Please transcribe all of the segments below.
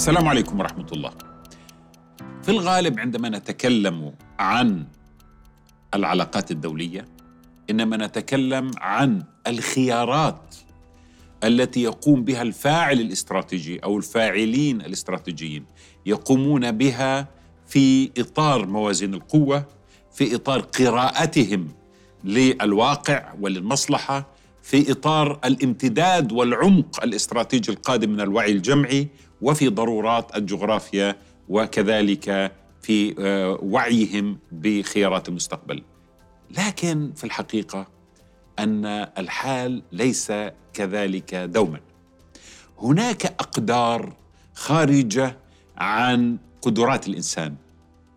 السلام عليكم ورحمة الله. في الغالب عندما نتكلم عن العلاقات الدولية إنما نتكلم عن الخيارات التي يقوم بها الفاعل الاستراتيجي أو الفاعلين الاستراتيجيين يقومون بها في إطار موازين القوة في إطار قراءتهم للواقع وللمصلحة في إطار الامتداد والعمق الاستراتيجي القادم من الوعي الجمعي وفي ضرورات الجغرافيا وكذلك في آه، وعيهم بخيارات المستقبل. لكن في الحقيقة أن الحال ليس كذلك دوما. هناك أقدار خارجة عن قدرات الإنسان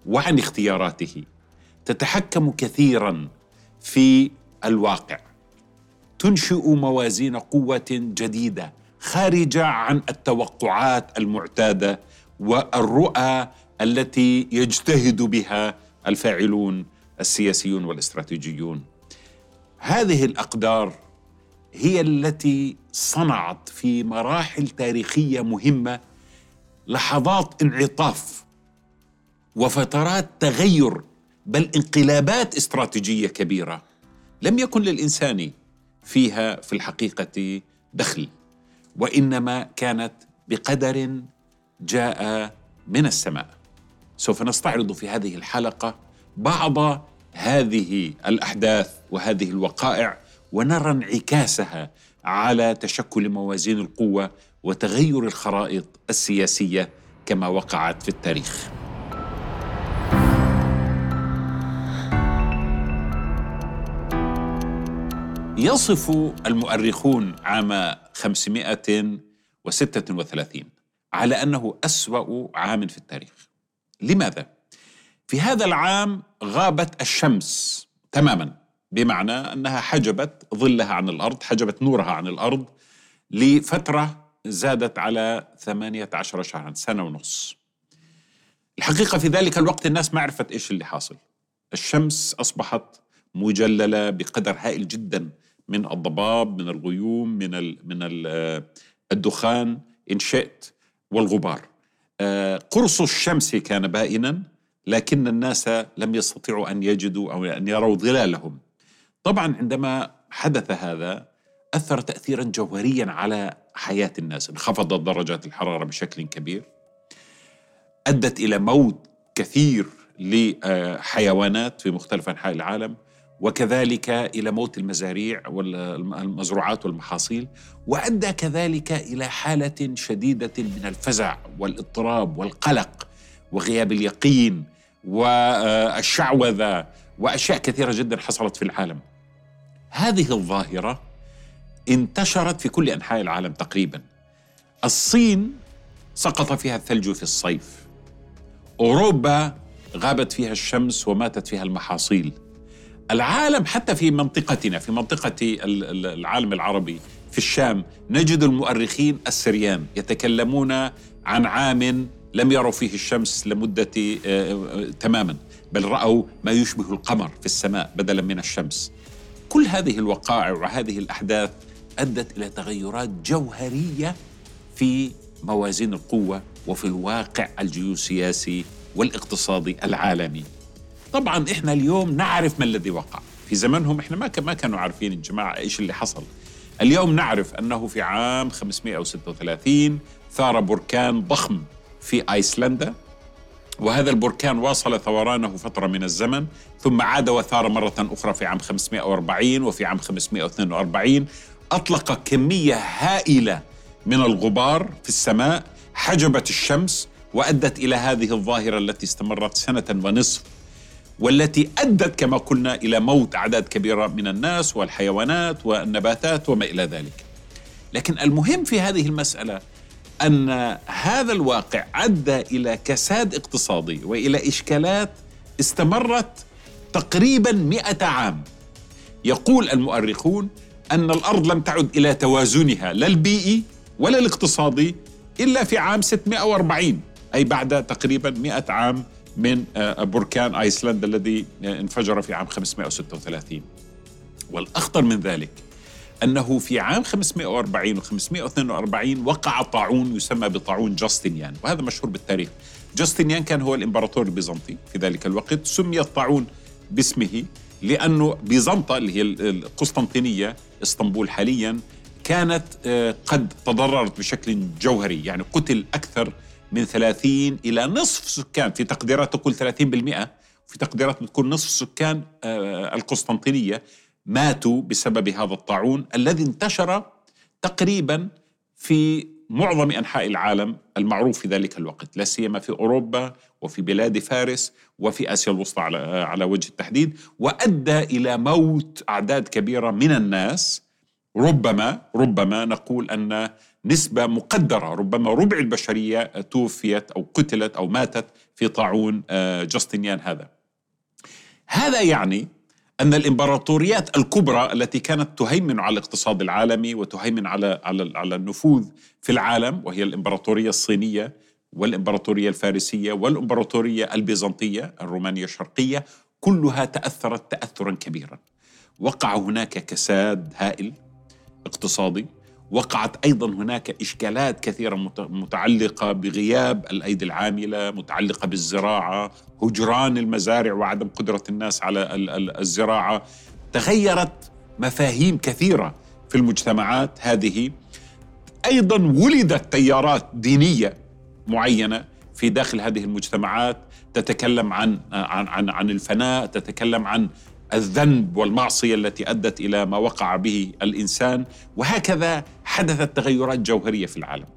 وعن اختياراته تتحكم كثيرا في الواقع. تنشئ موازين قوة جديدة خارجة عن التوقعات المعتادة والرؤى التي يجتهد بها الفاعلون السياسيون والاستراتيجيون. هذه الأقدار هي التي صنعت في مراحل تاريخية مهمة لحظات انعطاف وفترات تغير بل انقلابات استراتيجية كبيرة لم يكن للإنسان فيها في الحقيقة دخل. وإنما كانت بقدر جاء من السماء. سوف نستعرض في هذه الحلقة بعض هذه الأحداث وهذه الوقائع ونرى انعكاسها على تشكل موازين القوة وتغير الخرائط السياسية كما وقعت في التاريخ. يصف المؤرخون عام 536 على أنه أسوأ عام في التاريخ. لماذا؟ في هذا العام غابت الشمس تماما بمعنى أنها حجبت ظلها عن الأرض حجبت نورها عن الأرض لفترة زادت على 18 شهرا سنة ونص. الحقيقة في ذلك الوقت الناس ما عرفت إيش اللي حاصل. الشمس أصبحت مجللة بقدر هائل جدا. من الضباب من الغيوم من من ال الدخان إن شئت والغبار. آه، قرص الشمس كان بائنا لكن الناس لم يستطيعوا أن يجدوا أو أن يروا ظلالهم. طبعا عندما حدث هذا أثر تاثيرا جوهريا على حياة الناس انخفضت درجات الحرارة بشكل كبير. أدت إلى موت كثير لحيوانات في مختلف أنحاء العالم. وكذلك إلى موت المزاريع والمزروعات والمحاصيل وأدى كذلك إلى حالة شديدة من الفزع والاضطراب والقلق وغياب اليقين والشعوذة وأشياء كثيرة جدا حصلت في العالم. هذه الظاهرة انتشرت في كل أنحاء العالم تقريبا. الصين سقط فيها الثلج في الصيف. أوروبا غابت فيها الشمس وماتت فيها المحاصيل. العالم حتى في منطقتنا في منطقة العالم العربي في الشام نجد المؤرخين السريان يتكلمون عن عام لم يروا فيه الشمس لمدة آه، تماما بل رأوا ما يشبه القمر في السماء بدلا من الشمس. كل هذه الوقائع وهذه الأحداث أدت إلى تغيرات جوهرية في موازين القوة وفي الواقع الجيوسياسي والاقتصادي العالمي. طبعا إحنا اليوم نعرف ما الذي وقع. في زمنهم إحنا ما ما كانوا عارفين الجماعه إيش اللي حصل. اليوم نعرف أنه في عام 536 ثار بركان ضخم في آيسلندا وهذا البركان واصل ثورانه فترة من الزمن ثم عاد وثار مرة أخرى في عام 540 وفي عام 542 أطلق كمية هائلة من الغبار في السماء حجبت الشمس وأدت إلى هذه الظاهرة التي استمرت سنة ونصف والتي أدت كما قلنا إلى موت أعداد كبيرة من الناس والحيوانات والنباتات وما إلى ذلك. لكن المهم في هذه المسألة أن هذا الواقع أدى إلى كساد اقتصادي وإلى إشكالات استمرت تقريبا مئة عام. يقول المؤرخون أن الأرض لم تعد إلى توازنها لا البيئي ولا الاقتصادي إلا في عام 640 أي بعد تقريبا 100 عام من آه، بركان ايسلندا الذي انفجر في عام 536 والأخطر من ذلك أنه في عام 540 و 542 وقع طاعون يسمى بطاعون جاستنيان وهذا مشهور بالتاريخ. جاستنيان كان هو الإمبراطور البيزنطي في ذلك الوقت. سمي الطاعون باسمه لأنه بيزنطة اللي هي القسطنطينية إسطنبول حاليا كانت آه، قد تضررت بشكل جوهري. يعني قتل أكثر من 30 إلى نصف سكان في تقديرات تقول 30% في تقديرات بتكون نصف سكان آه، القسطنطينية ماتوا بسبب هذا الطاعون الذي انتشر تقريبا في معظم أنحاء العالم المعروف في ذلك الوقت، لا سيما في أوروبا وفي بلاد فارس وفي آسيا الوسطى على على وجه التحديد، وأدى إلى موت أعداد كبيرة من الناس ربما ربما نقول أن نسبة مقدرة ربما ربع البشرية توفيت أو قتلت أو ماتت في طاعون آه، جاستنيان هذا. هذا يعني أن الإمبراطوريات الكبرى التي كانت تهيمن على الاقتصاد العالمي وتهيمن على على على النفوذ في العالم وهي الإمبراطورية الصينية والإمبراطورية الفارسية والإمبراطورية البيزنطية الرومانية الشرقية كلها تأثرت تاثرا كبيرا. وقع هناك كساد هائل اقتصادي وقعت أيضا هناك إشكالات كثيرة متعلقة بغياب الأيدي العاملة، متعلقة بالزراعة، هجران المزارع وعدم قدرة الناس على الزراعة، تغيرت مفاهيم كثيرة في المجتمعات هذه. أيضا ولدت تيارات دينية معينة في داخل هذه المجتمعات. تتكلم عن عن عن, عن الفناء، تتكلم عن الذنب والمعصية التي أدت إلى ما وقع به الإنسان وهكذا حدثت تغيرات جوهريه في العالم.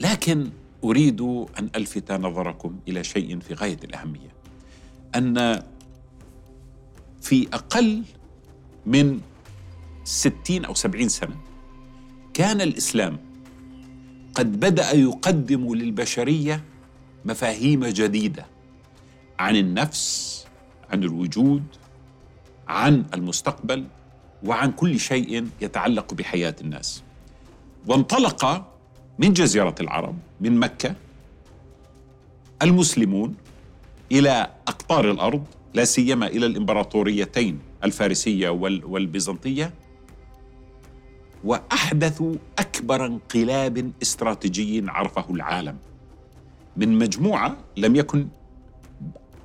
لكن أريد أن ألفت نظركم إلى شيء في غاية الأهمية أن في أقل من ستين أو سبعين سنة كان الإسلام قد بدأ يقدم للبشرية مفاهيم جديدة عن النفس عن الوجود عن المستقبل وعن كل شيء يتعلق بحياة الناس. وانطلق من جزيرة العرب من مكة المسلمون إلى أقطار الأرض لا سيما إلى الإمبراطوريتين الفارسية والبيزنطية. واحدثوا أكبر انقلاب استراتيجي عرفه العالم. من مجموعة لم يكن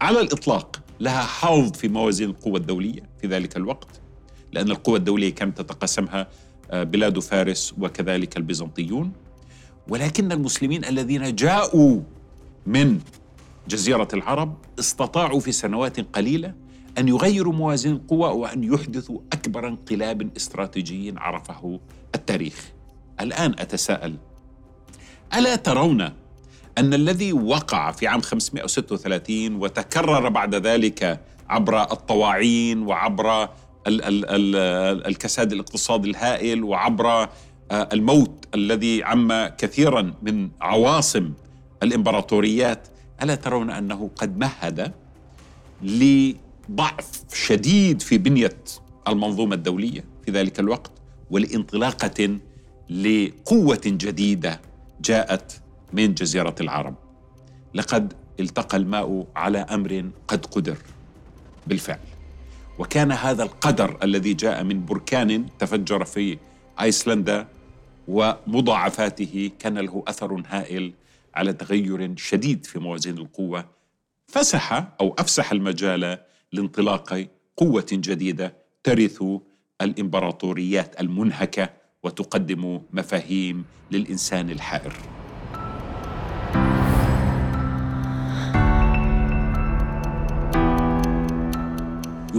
على الإطلاق لها حظ في موازين القوى الدولية في ذلك الوقت لأن القوى الدولية كانت تتقسمها آه، بلاد فارس وكذلك البيزنطيون ولكن المسلمين الذين جاءوا من جزيرة العرب استطاعوا في سنوات قليلة أن يغيروا موازين القوى وأن يحدثوا أكبر انقلاب استراتيجي عرفه التاريخ. الآن أتساءل ألا ترون أن الذي وقع في عام 536 وتكرر بعد ذلك عبر الطواعين وعبر ال ال ال الكساد الاقتصادي الهائل وعبر آه، الموت الذي عم كثيرا من عواصم الإمبراطوريات ألا ترون أنه قد مهد لضعف شديد في بنية المنظومة الدولية في ذلك الوقت ولانطلاقة لقوة جديدة جاءت من جزيرة العرب. لقد التقى الماء على أمر قد قدر بالفعل. وكان هذا القدر الذي جاء من بركان تفجر في أيسلندا ومضاعفاته كان له أثر هائل على تغير شديد في موازين القوة. فسح أو أفسح المجال لانطلاق قوة جديدة ترث الإمبراطوريات المنهكة وتقدم مفاهيم للإنسان الحائر.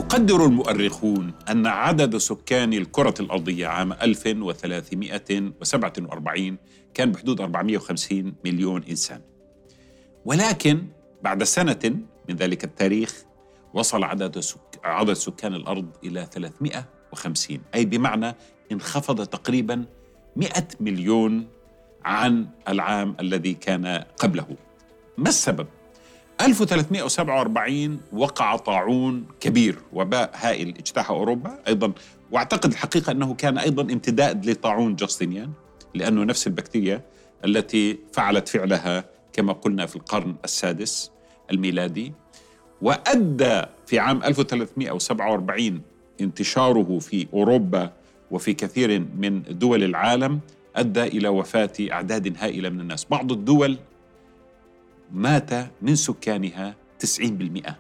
يقدر المؤرخون أن عدد سكان الكرة الأرضية عام 1347 كان بحدود 450 مليون إنسان. ولكن بعد سنة من ذلك التاريخ وصل عدد سك... عدد سكان الأرض إلى 350 أي بمعنى انخفض تقريبا 100 مليون عن العام الذي كان قبله. ما السبب؟ 1347 وقع طاعون كبير وباء هائل اجتاح أوروبا. أيضا واعتقد الحقيقة أنه كان أيضا امتداد لطاعون جاستنيان لأنه نفس البكتيريا التي فعلت فعلها كما قلنا في القرن السادس الميلادي. وأدى في عام 1347 انتشاره في أوروبا وفي كثير من دول العالم أدى إلى وفاة أعداد هائلة من الناس، بعض الدول مات من سكانها 90%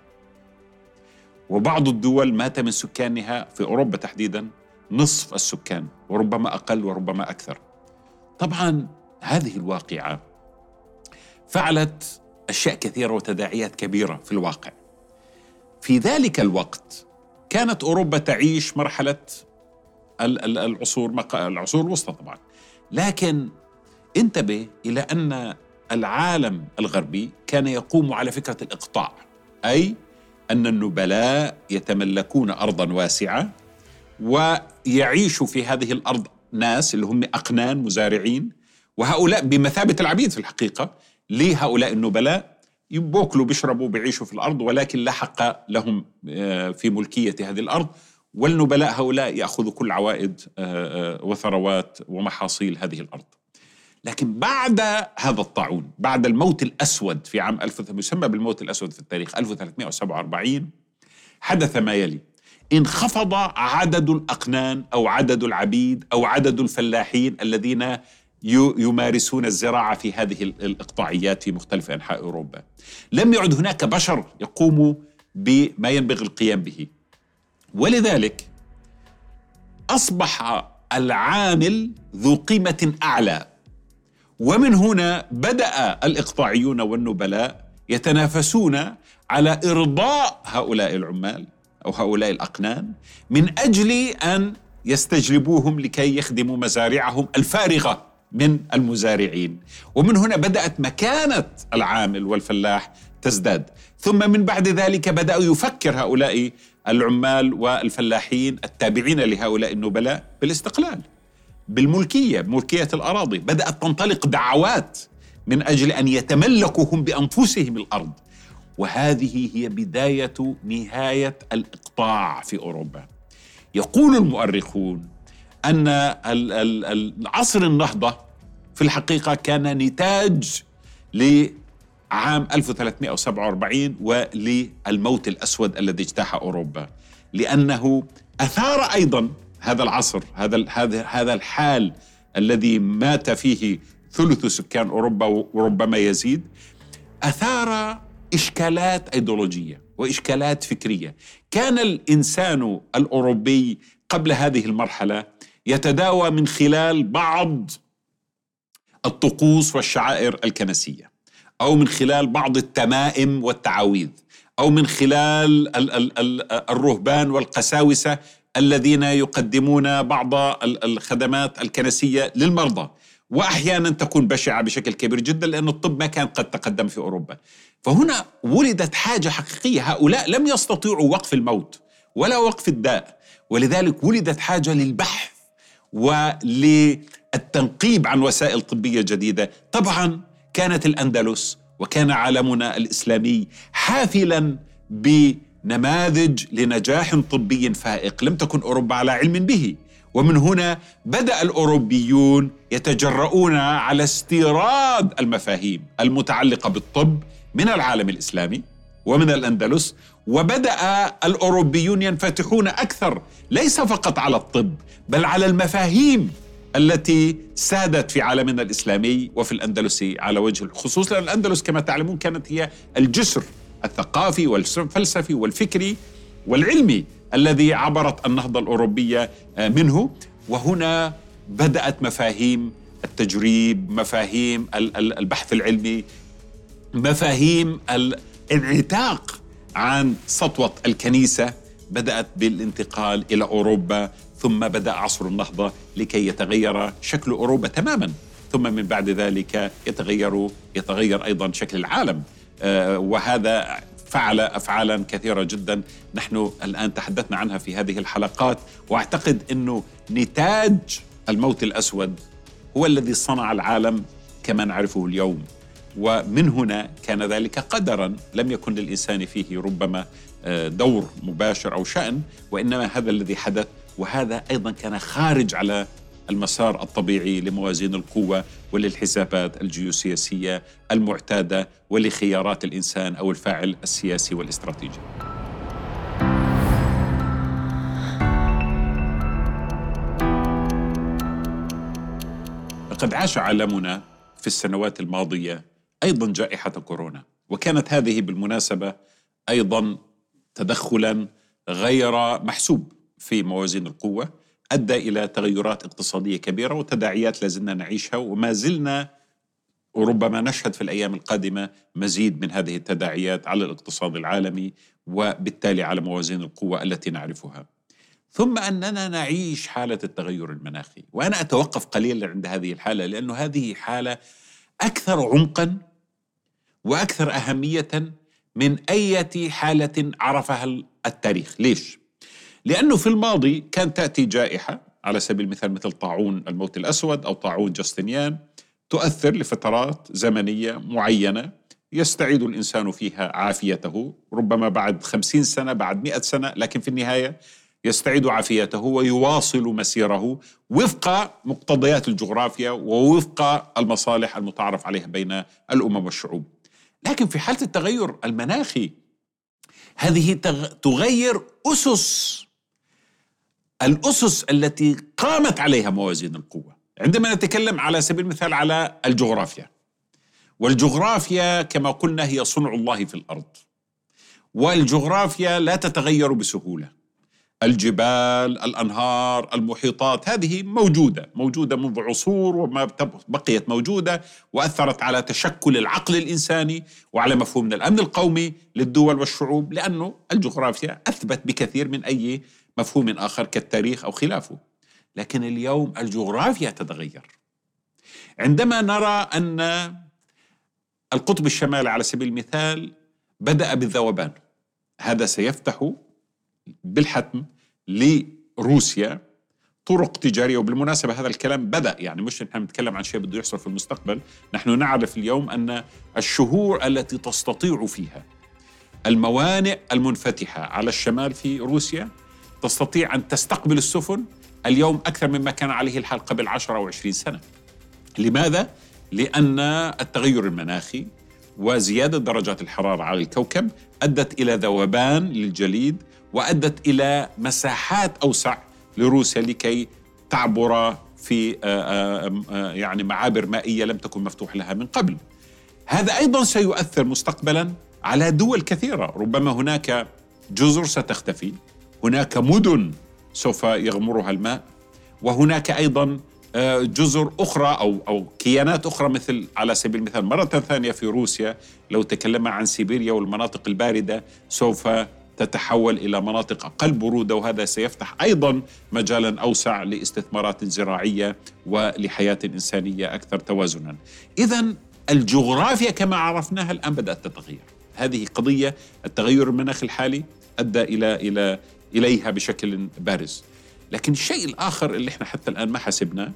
وبعض الدول مات من سكانها في أوروبا تحديدا نصف السكان وربما أقل وربما أكثر. طبعا هذه الواقعة فعلت أشياء كثيرة وتداعيات كبيرة في الواقع. في ذلك الوقت كانت أوروبا تعيش مرحلة العصور العصور الوسطى طبعا. لكن انتبه إلى أن العالم الغربي كان يقوم على فكرة الإقطاع أي أن النبلاء يتملكون ارضا واسعة ويعيش في هذه الأرض ناس اللي هم أقنان مزارعين وهؤلاء بمثابة العبيد في الحقيقة لهؤلاء النبلاء يبوكلوا بيشربوا بيعيشوا في الأرض ولكن لا حق لهم آه، في ملكية هذه الأرض والنبلاء هؤلاء يأخذوا كل عوائد آه، آه، وثروات ومحاصيل هذه الأرض. لكن بعد هذا الطاعون بعد الموت الأسود في عام 1000 يسمى بالموت الأسود في التاريخ 1347 حدث ما يلي انخفض عدد الأقنان أو عدد العبيد أو عدد الفلاحين الذين يمارسون الزراعة في هذه الإقطاعيات في مختلف أنحاء أوروبا. لم يعد هناك بشر يقوموا بما ينبغي القيام به. ولذلك أصبح العامل ذو قيمة أعلى ومن هنا بدأ الإقطاعيون والنبلاء يتنافسون على إرضاء هؤلاء العمال أو هؤلاء الاقنان من أجل أن يستجلبوهم لكي يخدموا مزارعهم الفارغة من المزارعين. ومن هنا بدأت مكانة العامل والفلاح تزداد. ثم من بعد ذلك بدأوا يفكر هؤلاء العمال والفلاحين التابعين لهؤلاء النبلاء بالاستقلال. بالملكية ملكية الأراضي. بدأت تنطلق دعوات من أجل أن يتملكوا هم بأنفسهم الأرض. وهذه هي بداية نهاية الإقطاع في أوروبا. يقول المؤرخون أن العصر النهضة في الحقيقة كان نتاج لعام 1347 وللموت الأسود الذي اجتاح أوروبا. لأنه أثار أيضا هذا العصر هذا هذا هذا الحال الذي مات فيه ثلث سكان أوروبا وربما يزيد أثار إشكالات أيديولوجية وإشكالات فكرية. كان الإنسان الأوروبي قبل هذه المرحلة يتداوى من خلال بعض الطقوس والشعائر الكنسية أو من خلال بعض التمائم والتعاويذ أو من خلال الرهبان والقساوسة الذين يقدمون بعض الخدمات الكنسية للمرضى. وأحيانا تكون بشعة بشكل كبير جدا لأن الطب ما كان قد تقدم في أوروبا. فهنا ولدت حاجة حقيقية. هؤلاء لم يستطيعوا وقف الموت ولا وقف الداء. ولذلك ولدت حاجة للبحث وللتنقيب عن وسائل طبية جديدة، طبعا كانت الأندلس وكان عالمنا الإسلامي حافلا ب نماذج لنجاح طبي فائق لم تكن أوروبا على علم به. ومن هنا بدأ الأوروبيون يتجرؤون على استيراد المفاهيم المتعلقة بالطب من العالم الإسلامي ومن الأندلس وبدأ الأوروبيون ينفتحون أكثر ليس فقط على الطب بل على المفاهيم التي سادت في عالمنا الإسلامي وفي الاندلس على وجه الخصوص لأن الأندلس كما تعلمون كانت هي الجسر الثقافي والفلسفي والفكري والعلمي الذي عبرت النهضة الأوروبية آه، منه. وهنا بدأت مفاهيم التجريب مفاهيم البحث العلمي مفاهيم الانعتاق عن سطوة الكنيسة. بدأت بالانتقال إلى أوروبا ثم بدأ عصر النهضة لكي يتغير شكل أوروبا تماما. ثم من بعد ذلك يتغير يتغير أيضا شكل العالم. وهذا فعل أفعالا كثيرة جدا. نحن الآن تحدثنا عنها في هذه الحلقات وأعتقد إنه نتاج الموت الأسود هو الذي صنع العالم كما نعرفه اليوم. ومن هنا كان ذلك قدرا لم يكن للإنسان فيه ربما آه، دور مباشر أو شأن وإنما هذا الذي حدث وهذا أيضا كان خارج على المسار الطبيعي لموازين القوة وللحسابات الجيوسياسية المعتادة ولخيارات الإنسان أو الفاعل السياسي والاستراتيجي. لقد عاش عالمنا في السنوات الماضية أيضا جائحة كورونا وكانت هذه بالمناسبة أيضا تدخلا غير محسوب في موازين القوة. أدى إلى تغيرات اقتصادية كبيرة وتداعيات لازلنا نعيشها وما زلنا وربما نشهد في الأيام القادمة مزيد من هذه التداعيات على الاقتصاد العالمي وبالتالي على موازين القوة التي نعرفها. ثم أننا نعيش حالة التغير المناخي، وأنا أتوقف قليلا عند هذه الحالة لأنه هذه حالة أكثر عمقا وأكثر أهمية من أي حالة عرفها التاريخ، ليش؟ لأنه في الماضي كانت تأتي جائحة على سبيل المثال مثل طاعون الموت الأسود أو طاعون جاستنيان تؤثر لفترات زمنية معينة يستعيد الإنسان فيها عافيته ربما بعد خمسين سنة بعد مئة سنة لكن في النهاية يستعيد عافيته ويواصل مسيره وفق مقتضيات الجغرافيا ووفق المصالح المتعارف عليها بين الأمم والشعوب. لكن في حالة التغير المناخي هذه تغير أسس الأسس التي قامت عليها موازين القوة. عندما نتكلم على سبيل المثال على الجغرافيا. والجغرافيا كما قلنا هي صنع الله في الأرض. والجغرافيا لا تتغير بسهولة. الجبال الأنهار المحيطات هذه موجودة موجودة منذ عصور وما بقيت موجودة وأثرت على تشكل العقل الإنساني وعلى مفهومنا الأمن القومي للدول والشعوب لأنه الجغرافيا أثبت بكثير من أي مفهوم آخر كالتاريخ أو خلافه. لكن اليوم الجغرافيا تتغير. عندما نرى أن القطب الشمالي على سبيل المثال بدأ بالذوبان هذا سيفتح بالحتم لروسيا طرق تجارية وبالمناسبة هذا الكلام بدأ يعني مش نحن نتكلم عن شيء بده يحصل في المستقبل نحن نعرف اليوم أن الشهور التي تستطيع فيها الموانئ المنفتحة على الشمال في روسيا تستطيع أن تستقبل السفن اليوم أكثر مما كان عليه الحال قبل 10 أو 20 سنة. لماذا؟ لأن التغير المناخي وزيادة درجات الحرارة على الكوكب أدت إلى ذوبان للجليد وأدت إلى مساحات أوسع لروسيا لكي تعبر في آه، آه، آه، يعني معابر مائية لم تكن مفتوح لها من قبل. هذا أيضا سيؤثر مستقبلا على دول كثيرة ربما هناك جزر ستختفي. هناك مدن سوف يغمرها الماء وهناك أيضا آه، جزر أخرى أو أو كيانات أخرى مثل على سبيل المثال مرة ثانية في روسيا لو تكلمنا عن سيبيريا والمناطق الباردة سوف تتحول إلى مناطق أقل برودة وهذا سيفتح أيضا مجالا أوسع لاستثمارات زراعية ولحياة إنسانية أكثر توازنا. اذا الجغرافيا كما عرفناها الآن بدأت تتغير. هذه قضية التغير المناخي الحالي أدى إلى إلى إليها بشكل بارز. لكن الشيء الآخر اللي إحنا حتى الآن ما حسبناه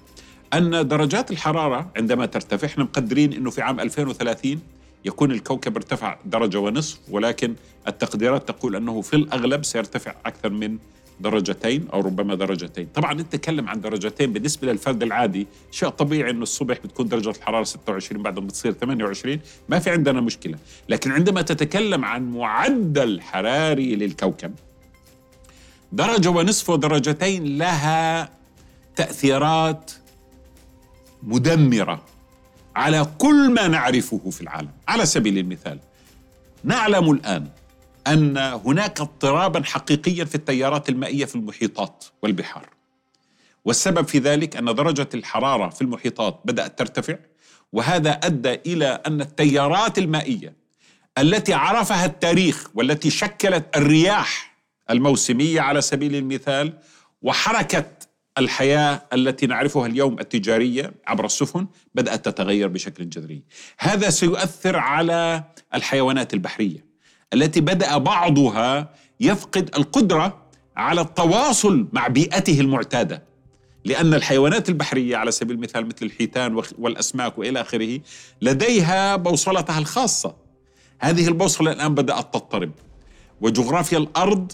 أن درجات الحرارة عندما ترتفع إحنا مقدرين إنه في عام 2030 يكون الكوكب ارتفع درجة ونصف ولكن التقديرات تقول أنه في الأغلب سيرتفع أكثر من درجتين أو ربما درجتين، طبعا أنت تتكلم عن درجتين بالنسبة للفرد العادي، شيء طبيعي إنه الصبح بتكون درجة الحرارة 26 بعدين بتصير 28 ما في عندنا مشكلة، لكن عندما تتكلم عن معدل حراري للكوكب درجة ونصف ودرجتين لها تأثيرات مدمرة على كل ما نعرفه في العالم. على سبيل المثال نعلم الآن أن هناك اضطرابا حقيقيا في التيارات المائية في المحيطات والبحار. والسبب في ذلك أن درجة الحرارة في المحيطات بدأت ترتفع وهذا أدى إلى أن التيارات المائية التي عرفها التاريخ والتي شكلت الرياح الموسمية على سبيل المثال وحركة الحياة التي نعرفها اليوم التجارية عبر السفن بدأت تتغير بشكل جذري. هذا سيؤثر على الحيوانات البحرية التي بدأ بعضها يفقد القدرة على التواصل مع بيئته المعتادة. لأن الحيوانات البحرية على سبيل المثال مثل الحيتان والأسماك وإلى آخره لديها بوصلتها الخاصة هذه البوصلة الآن بدأت تضطرب وجغرافيا الأرض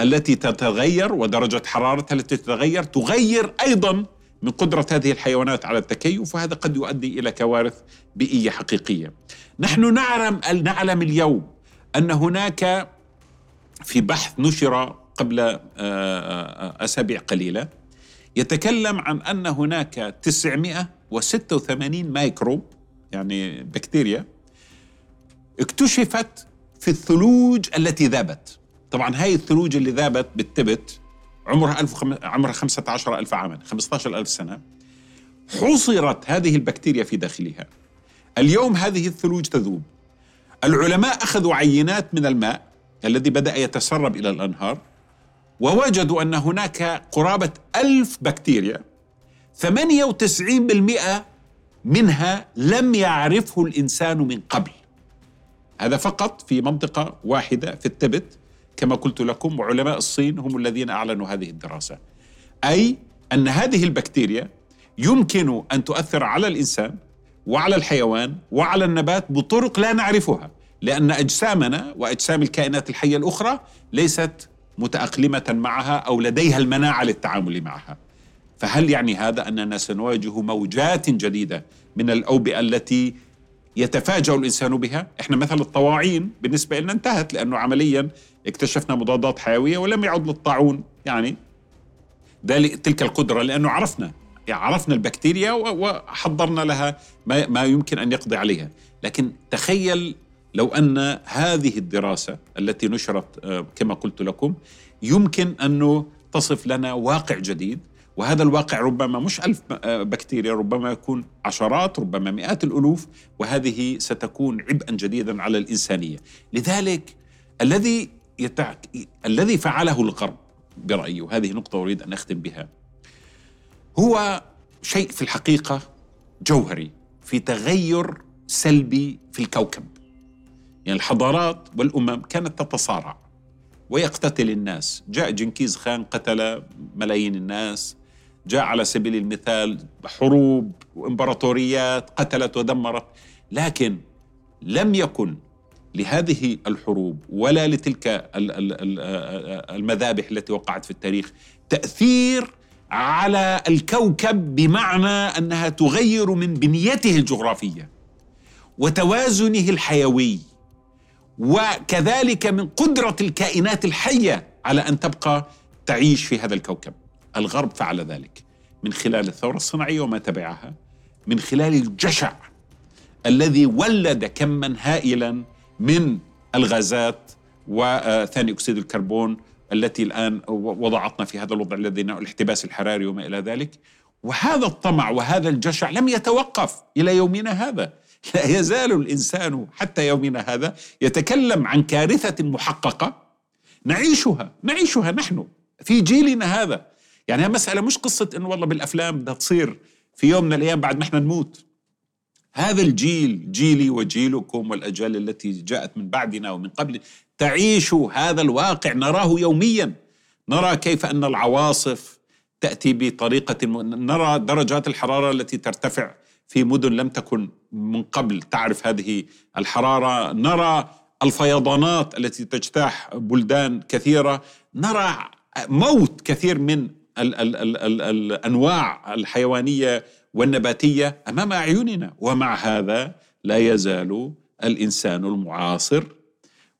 التي تتغير ودرجة حرارتها التي تتغير تغير أيضا من قدرة هذه الحيوانات على التكيف وهذا قد يؤدي إلى كوارث بيئية حقيقية. نحن نعلم, نعلم اليوم أن هناك في بحث نشر قبل آه، آه، أسابيع قليلة يتكلم عن أن هناك 900 186 ميكروب يعني بكتيريا اكتشفت في الثلوج التي ذابت. طبعا هاي الثلوج اللي ذابت بالتبت عمرها ألف وخم... عمرها 15 ألف عاما 15 ألف سنة حصرت هذه البكتيريا في داخلها. اليوم هذه الثلوج تذوب. العلماء أخذوا عينات من الماء الذي بدأ يتسرب إلى الأنهار ووجدوا أن هناك قرابة ألف بكتيريا 98% منها لم يعرفه الإنسان من قبل. هذا فقط في منطقة واحدة في التبت. كما قلت لكم وعلماء الصين هم الذين أعلنوا هذه الدراسة. أي أن هذه البكتيريا يمكن أن تؤثر على الإنسان وعلى الحيوان وعلى النبات بطرق لا نعرفها لأن أجسامنا وأجسام الكائنات الحية الأخرى ليست متأقلمة معها أو لديها المناعة للتعامل معها. فهل يعني هذا أننا سنواجه موجات جديدة من الأوبئة التي يتفاجأ الإنسان بها؟ إحنا مثل الطواعين بالنسبة لنا انتهت لأنه عمليا اكتشفنا مضادات حيوية ولم يعد للطاعون يعني تلك القدرة لأنه عرفنا يعني عرفنا البكتيريا وحضرنا لها ما, ما يمكن أن يقضي عليها. لكن تخيل لو أن هذه الدراسة التي نشرت آه، كما قلت لكم يمكن أنه تصف لنا واقع جديد وهذا الواقع ربما مش ألف آه، بكتيريا ربما يكون عشرات ربما مئات الألوف وهذه ستكون عبئا جديدا على الإنسانية. لذلك الذي يتع... الذي فعله الغرب برأيي وهذه نقطة أريد أن أختم بها هو شيء في الحقيقة جوهري في تغير سلبي في الكوكب. يعني الحضارات والأمم كانت تتصارع ويقتتل الناس. جاء جنكيز خان قتل ملايين الناس. جاء على سبيل المثال حروب وإمبراطوريات قتلت ودمرت. لكن لم يكن لهذه الحروب ولا لتلك المذابح التي وقعت في التاريخ تأثير على الكوكب بمعنى أنها تغير من بنيته الجغرافية وتوازنه الحيوي. وكذلك من قدرة الكائنات الحية على أن تبقى تعيش في هذا الكوكب. الغرب فعل ذلك. من خلال الثورة الصناعية وما تبعها من خلال الجشع الذي ولد كما هائلا من الغازات وثاني أكسيد الكربون التي الآن وضعتنا في هذا الوضع الذي الاحتباس الحراري وما إلى ذلك. وهذا الطمع وهذا الجشع لم يتوقف إلى يومنا هذا. لا يزال الإنسان حتى يومنا هذا يتكلم عن كارثة محققة نعيشها نعيشها نحن في جيلنا هذا. يعني مسألة مش قصة إنه والله بالأفلام بدها تصير في يوم من الأيام بعد ما إحنا نموت. هذا الجيل جيلي وجيلكم والأجيال التي جاءت من بعدنا ومن قبل تعيش هذا الواقع. نراه يوميا. نرى كيف أن العواصف تأتي بطريقة نرى درجات الحرارة التي ترتفع في مدن لم تكن من قبل تعرف هذه الحرارة. نرى الفيضانات التي تجتاح بلدان كثيرة. نرى موت كثير من ال ال والنباتية أمام أعيننا. ومع هذا لا يزال الإنسان المعاصر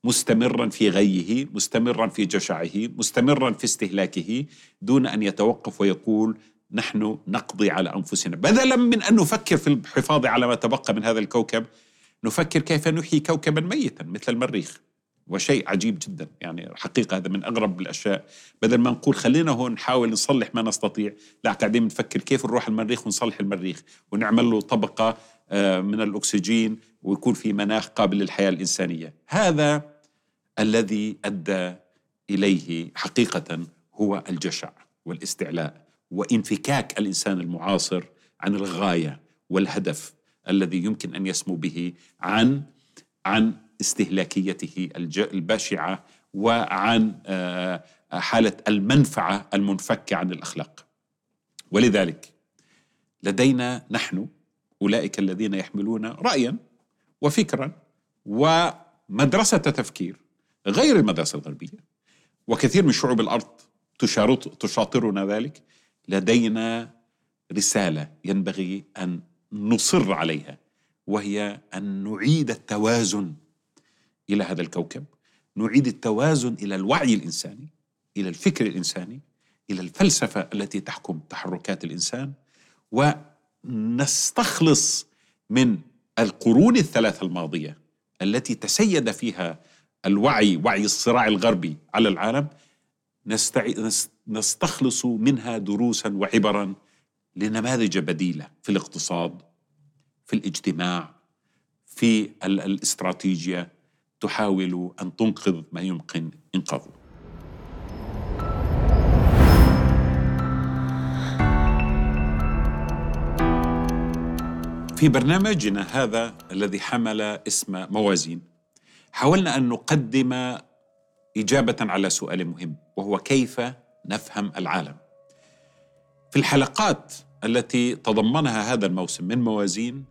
مستمرا في غيه مستمرا في جشعه مستمرا في استهلاكه دون أن يتوقف ويقول نحن نقضي على أنفسنا. بدلا من أن نفكر في الحفاظ على ما تبقى من هذا الكوكب نفكر كيف نحيي كوكبا ميتا مثل المريخ. وشيء عجيب جدا. يعني حقيقة هذا من أغرب الأشياء. بدل ما نقول خلينا هون نحاول نصلح ما نستطيع لا قاعدين نفكر كيف نروح المريخ ونصلح المريخ ونعمل له طبقة آه، من الأكسجين ويكون في مناخ قابل للحياة الإنسانية. هذا الذي أدى إليه حقيقة هو الجشع والاستعلاء وانفكاك الإنسان المعاصر عن الغاية والهدف الذي يمكن أن يسمو به عن عن استهلاكيته البشعه وعن آه، حالة المنفعة المنفكة عن الأخلاق. ولذلك لدينا نحن أولئك الذين يحملون رايا وفكرا ومدرسة تفكير غير المدرسة الغربية وكثير من شعوب الأرض تشاطرنا ذلك لدينا رسالة ينبغي أن نصر عليها وهي أن نعيد التوازن إلى هذا الكوكب. نعيد التوازن إلى الوعي الإنساني إلى الفكر الإنساني إلى الفلسفة التي تحكم تحركات الإنسان نستخلص من القرون الثلاثة الماضية التي تسيد فيها الوعي وعي الصراع الغربي على العالم. نستخلص منها دروسا وعبرا لنماذج بديلة في الاقتصاد في الاجتماع في الاستراتيجية تحاول أن تنقذ ما يمكن إنقاذه. في برنامجنا هذا الذي حمل اسم موازين حاولنا أن نقدم إجابة على سؤال مهم وهو كيف نفهم العالم. في الحلقات التي تضمنها هذا الموسم من موازين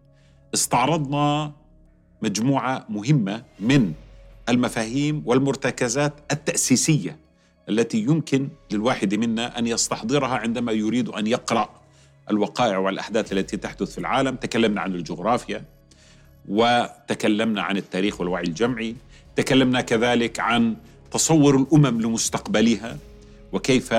استعرضنا مجموعة مهمة من المفاهيم والمرتكزات التأسيسية التي يمكن للواحد منا أن يستحضرها عندما يريد أن يقرأ الوقائع والأحداث التي تحدث في العالم. تكلمنا عن الجغرافيا وتكلمنا عن التاريخ والوعي الجمعي تكلمنا كذلك عن تصور الأمم لمستقبلها وكيف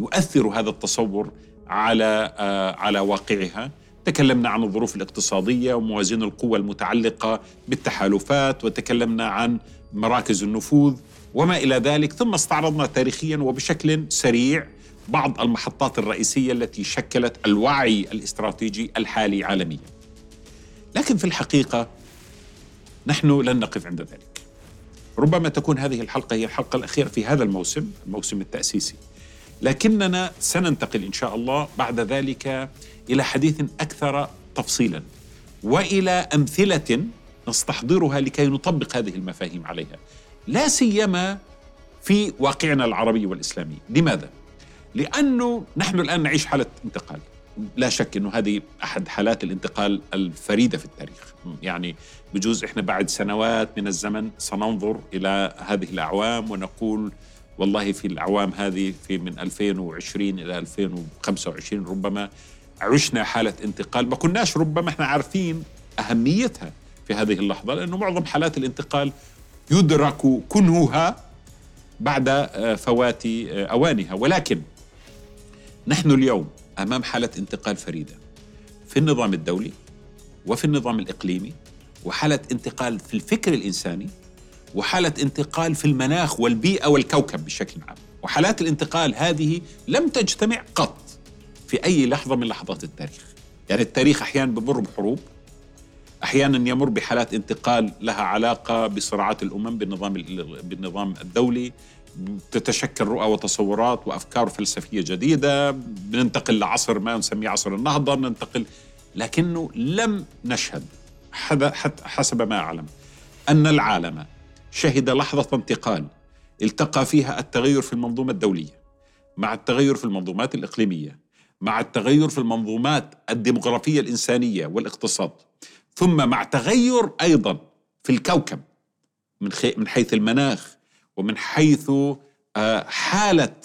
يؤثر هذا التصور على آه، على واقعها. تكلمنا عن الظروف الاقتصادية وموازين القوى المتعلقة بالتحالفات وتكلمنا عن مراكز النفوذ وما إلى ذلك ثم استعرضنا تاريخيا وبشكل سريع بعض المحطات الرئيسية التي شكلت الوعي الاستراتيجي الحالي عالميا. لكن في الحقيقة نحن لن نقف عند ذلك. ربما تكون هذه الحلقة هي الحلقة الأخيرة في هذا الموسم، الموسم التأسيسي. لكننا سننتقل إن شاء الله بعد ذلك إلى حديث أكثر تفصيلا وإلى أمثلة نستحضرها لكي نطبق هذه المفاهيم عليها. لا سيما في واقعنا العربي والإسلامي، لماذا؟ لأنه نحن الآن نعيش حالة انتقال لا شك إنه هذه أحد حالات الانتقال الفريدة في التاريخ يعني بجوز إحنا بعد سنوات من الزمن سننظر إلى هذه الأعوام ونقول والله في الأعوام هذه في من 2020 إلى 2025 ربما عشنا حالة انتقال ما كناش ربما إحنا عارفين أهميتها في هذه اللحظة لأنه معظم حالات الانتقال يدرك كنهها بعد آه، فوات آه، أوانها. ولكن نحن اليوم أمام حالة انتقال فريدة في النظام الدولي وفي النظام الإقليمي وحالة انتقال في الفكر الإنساني وحالة انتقال في المناخ والبيئة والكوكب بشكل عام. وحالات الانتقال هذه لم تجتمع قط في أي لحظة من لحظات التاريخ. يعني التاريخ أحيانا بمر بحروب أحيانا يمر بحالات انتقال لها علاقة بصراعات الأمم بالنظام بالنظام الدولي تتشكل رؤى وتصورات وأفكار فلسفية جديدة بننتقل لعصر ما نسميه عصر النهضة ننتقل لكنه لم نشهد حسب ما أعلم أن العالم شهد لحظة انتقال. التقى فيها التغير في المنظومة الدولية مع التغير في المنظومات الإقليمية مع التغير في المنظومات الديمغرافية الإنسانية والاقتصاد ثم مع تغير أيضا في الكوكب من من حيث المناخ ومن حيث آه، حالة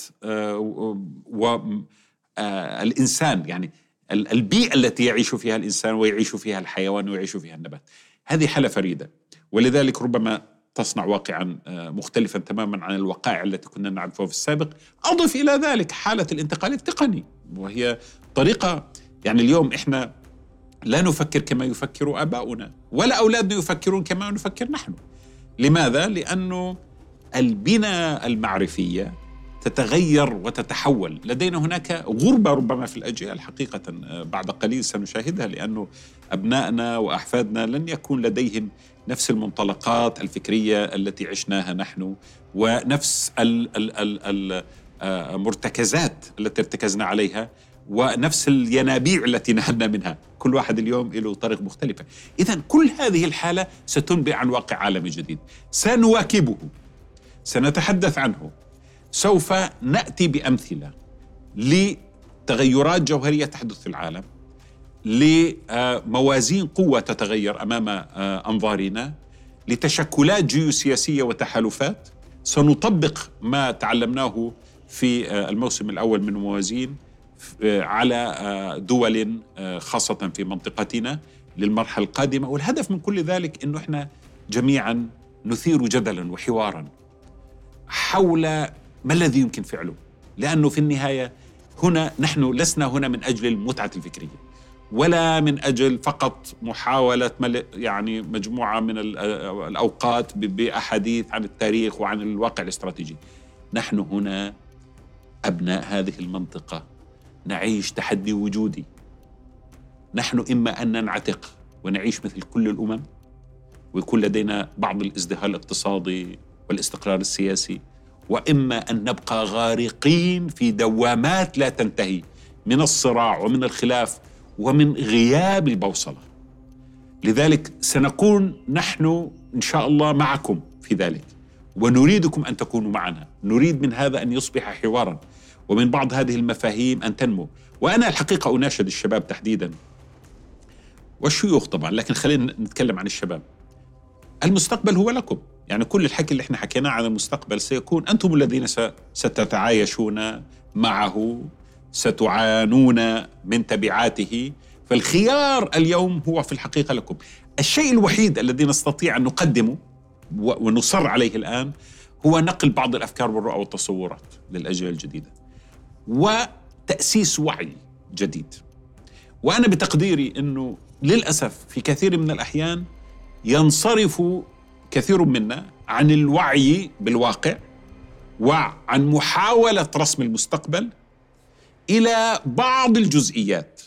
الإنسان آه، يعني البيئة التي يعيش فيها الإنسان ويعيش فيها الحيوان ويعيش فيها النبات. هذه حالة فريدة. ولذلك ربما تصنع واقعا آه، مختلفا تماما عن الوقائع التي كنا نعرفها في السابق أضف إلى ذلك حالة الانتقال التقني وهي طريقة يعني اليوم إحنا لا نفكر كما يفكر آباؤنا ولا أولادنا يفكرون كما نفكر نحن لماذا؟ لأنه البنى المعرفية تتغير وتتحول. لدينا هناك غربة ربما في الأجيال حقيقة بعد قليل سنشاهدها لأنه أبنائنا وأحفادنا لن يكون لديهم نفس المنطلقات الفكرية التي عشناها نحن ونفس المرتكزات التي ارتكزنا عليها ونفس الينابيع التي نهلنا منها. كل واحد اليوم له طريق مختلفة. إذا كل هذه الحالة ستنبئ عن واقع عالمي جديد. سنواكبه. سنتحدث عنه. سوف نأتي بأمثلة لتغيرات جوهرية تحدث في العالم لموازين قوة تتغير أمام آه، أنظارنا لتشكلات جيوسياسية وتحالفات. سنطبق ما تعلمناه في آه، الموسم الأول من موازين آه، على دول خاصة في منطقتنا للمرحلة القادمة. والهدف من كل ذلك إنه إحنا جميعا نثير جدلا وحوارا حول ما الذي يمكن فعله لأنه في النهاية هنا نحن لسنا هنا من أجل المتعة الفكرية ولا من أجل فقط محاولة يعني مجموعة من الأوقات بأحاديث عن التاريخ وعن الواقع الاستراتيجي. نحن هنا أبناء هذه المنطقة نعيش تحدي وجودي. نحن إما أن ننعتق ونعيش مثل كل الأمم ويكون لدينا بعض الازدهار الاقتصادي والاستقرار السياسي وإما أن نبقى غارقين في دوامات لا تنتهي من الصراع ومن الخلاف ومن غياب البوصلة. لذلك سنكون نحن إن شاء الله معكم في ذلك. ونريدكم أن تكونوا معنا. نريد من هذا أن يصبح حوارا. ومن بعض هذه المفاهيم أن تنمو. وأنا الحقيقة أناشد الشباب تحديدا. والشيوخ طبعا لكن خلينا نتكلم عن الشباب. المستقبل هو لكم. يعني كل الحكي اللي إحنا حكيناه عن المستقبل سيكون أنتم الذين ستتعايشون معه ستعانون من تبعاته. فالخيار اليوم هو في الحقيقة لكم. الشيء الوحيد الذي نستطيع أن نقدمه ونصر عليه الآن هو نقل بعض الأفكار والرؤى والتصورات للأجيال الجديدة وتأسيس وعي جديد. وأنا بتقديري إنه للأسف في كثير من الأحيان ينصرف كثير منا عن الوعي بالواقع وعن محاولة رسم المستقبل إلى بعض الجزئيات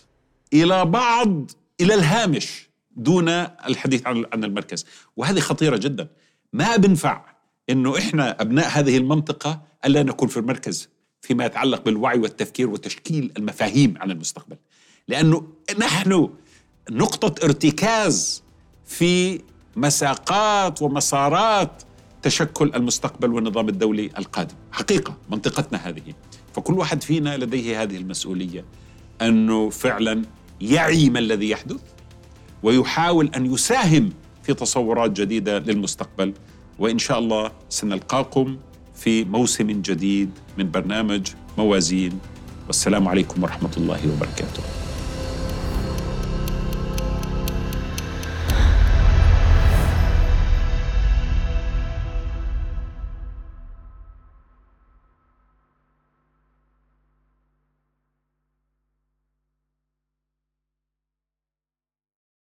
إلى بعض إلى الهامش دون الحديث عن المركز. وهذه خطيرة جدا. ما بنفع إنه إحنا أبناء هذه المنطقة ألا نكون في المركز فيما يتعلق بالوعي والتفكير وتشكيل المفاهيم عن المستقبل. لأنه نحن نقطة ارتكاز في مساقات ومسارات تشكل المستقبل والنظام الدولي القادم. حقيقة منطقتنا هذه. فكل واحد فينا لديه هذه المسؤولية أنه فعلا يعي ما الذي يحدث ويحاول أن يساهم في تصورات جديدة للمستقبل. وإن شاء الله سنلقاكم في موسم جديد من برنامج موازين. والسلام عليكم ورحمة الله وبركاته.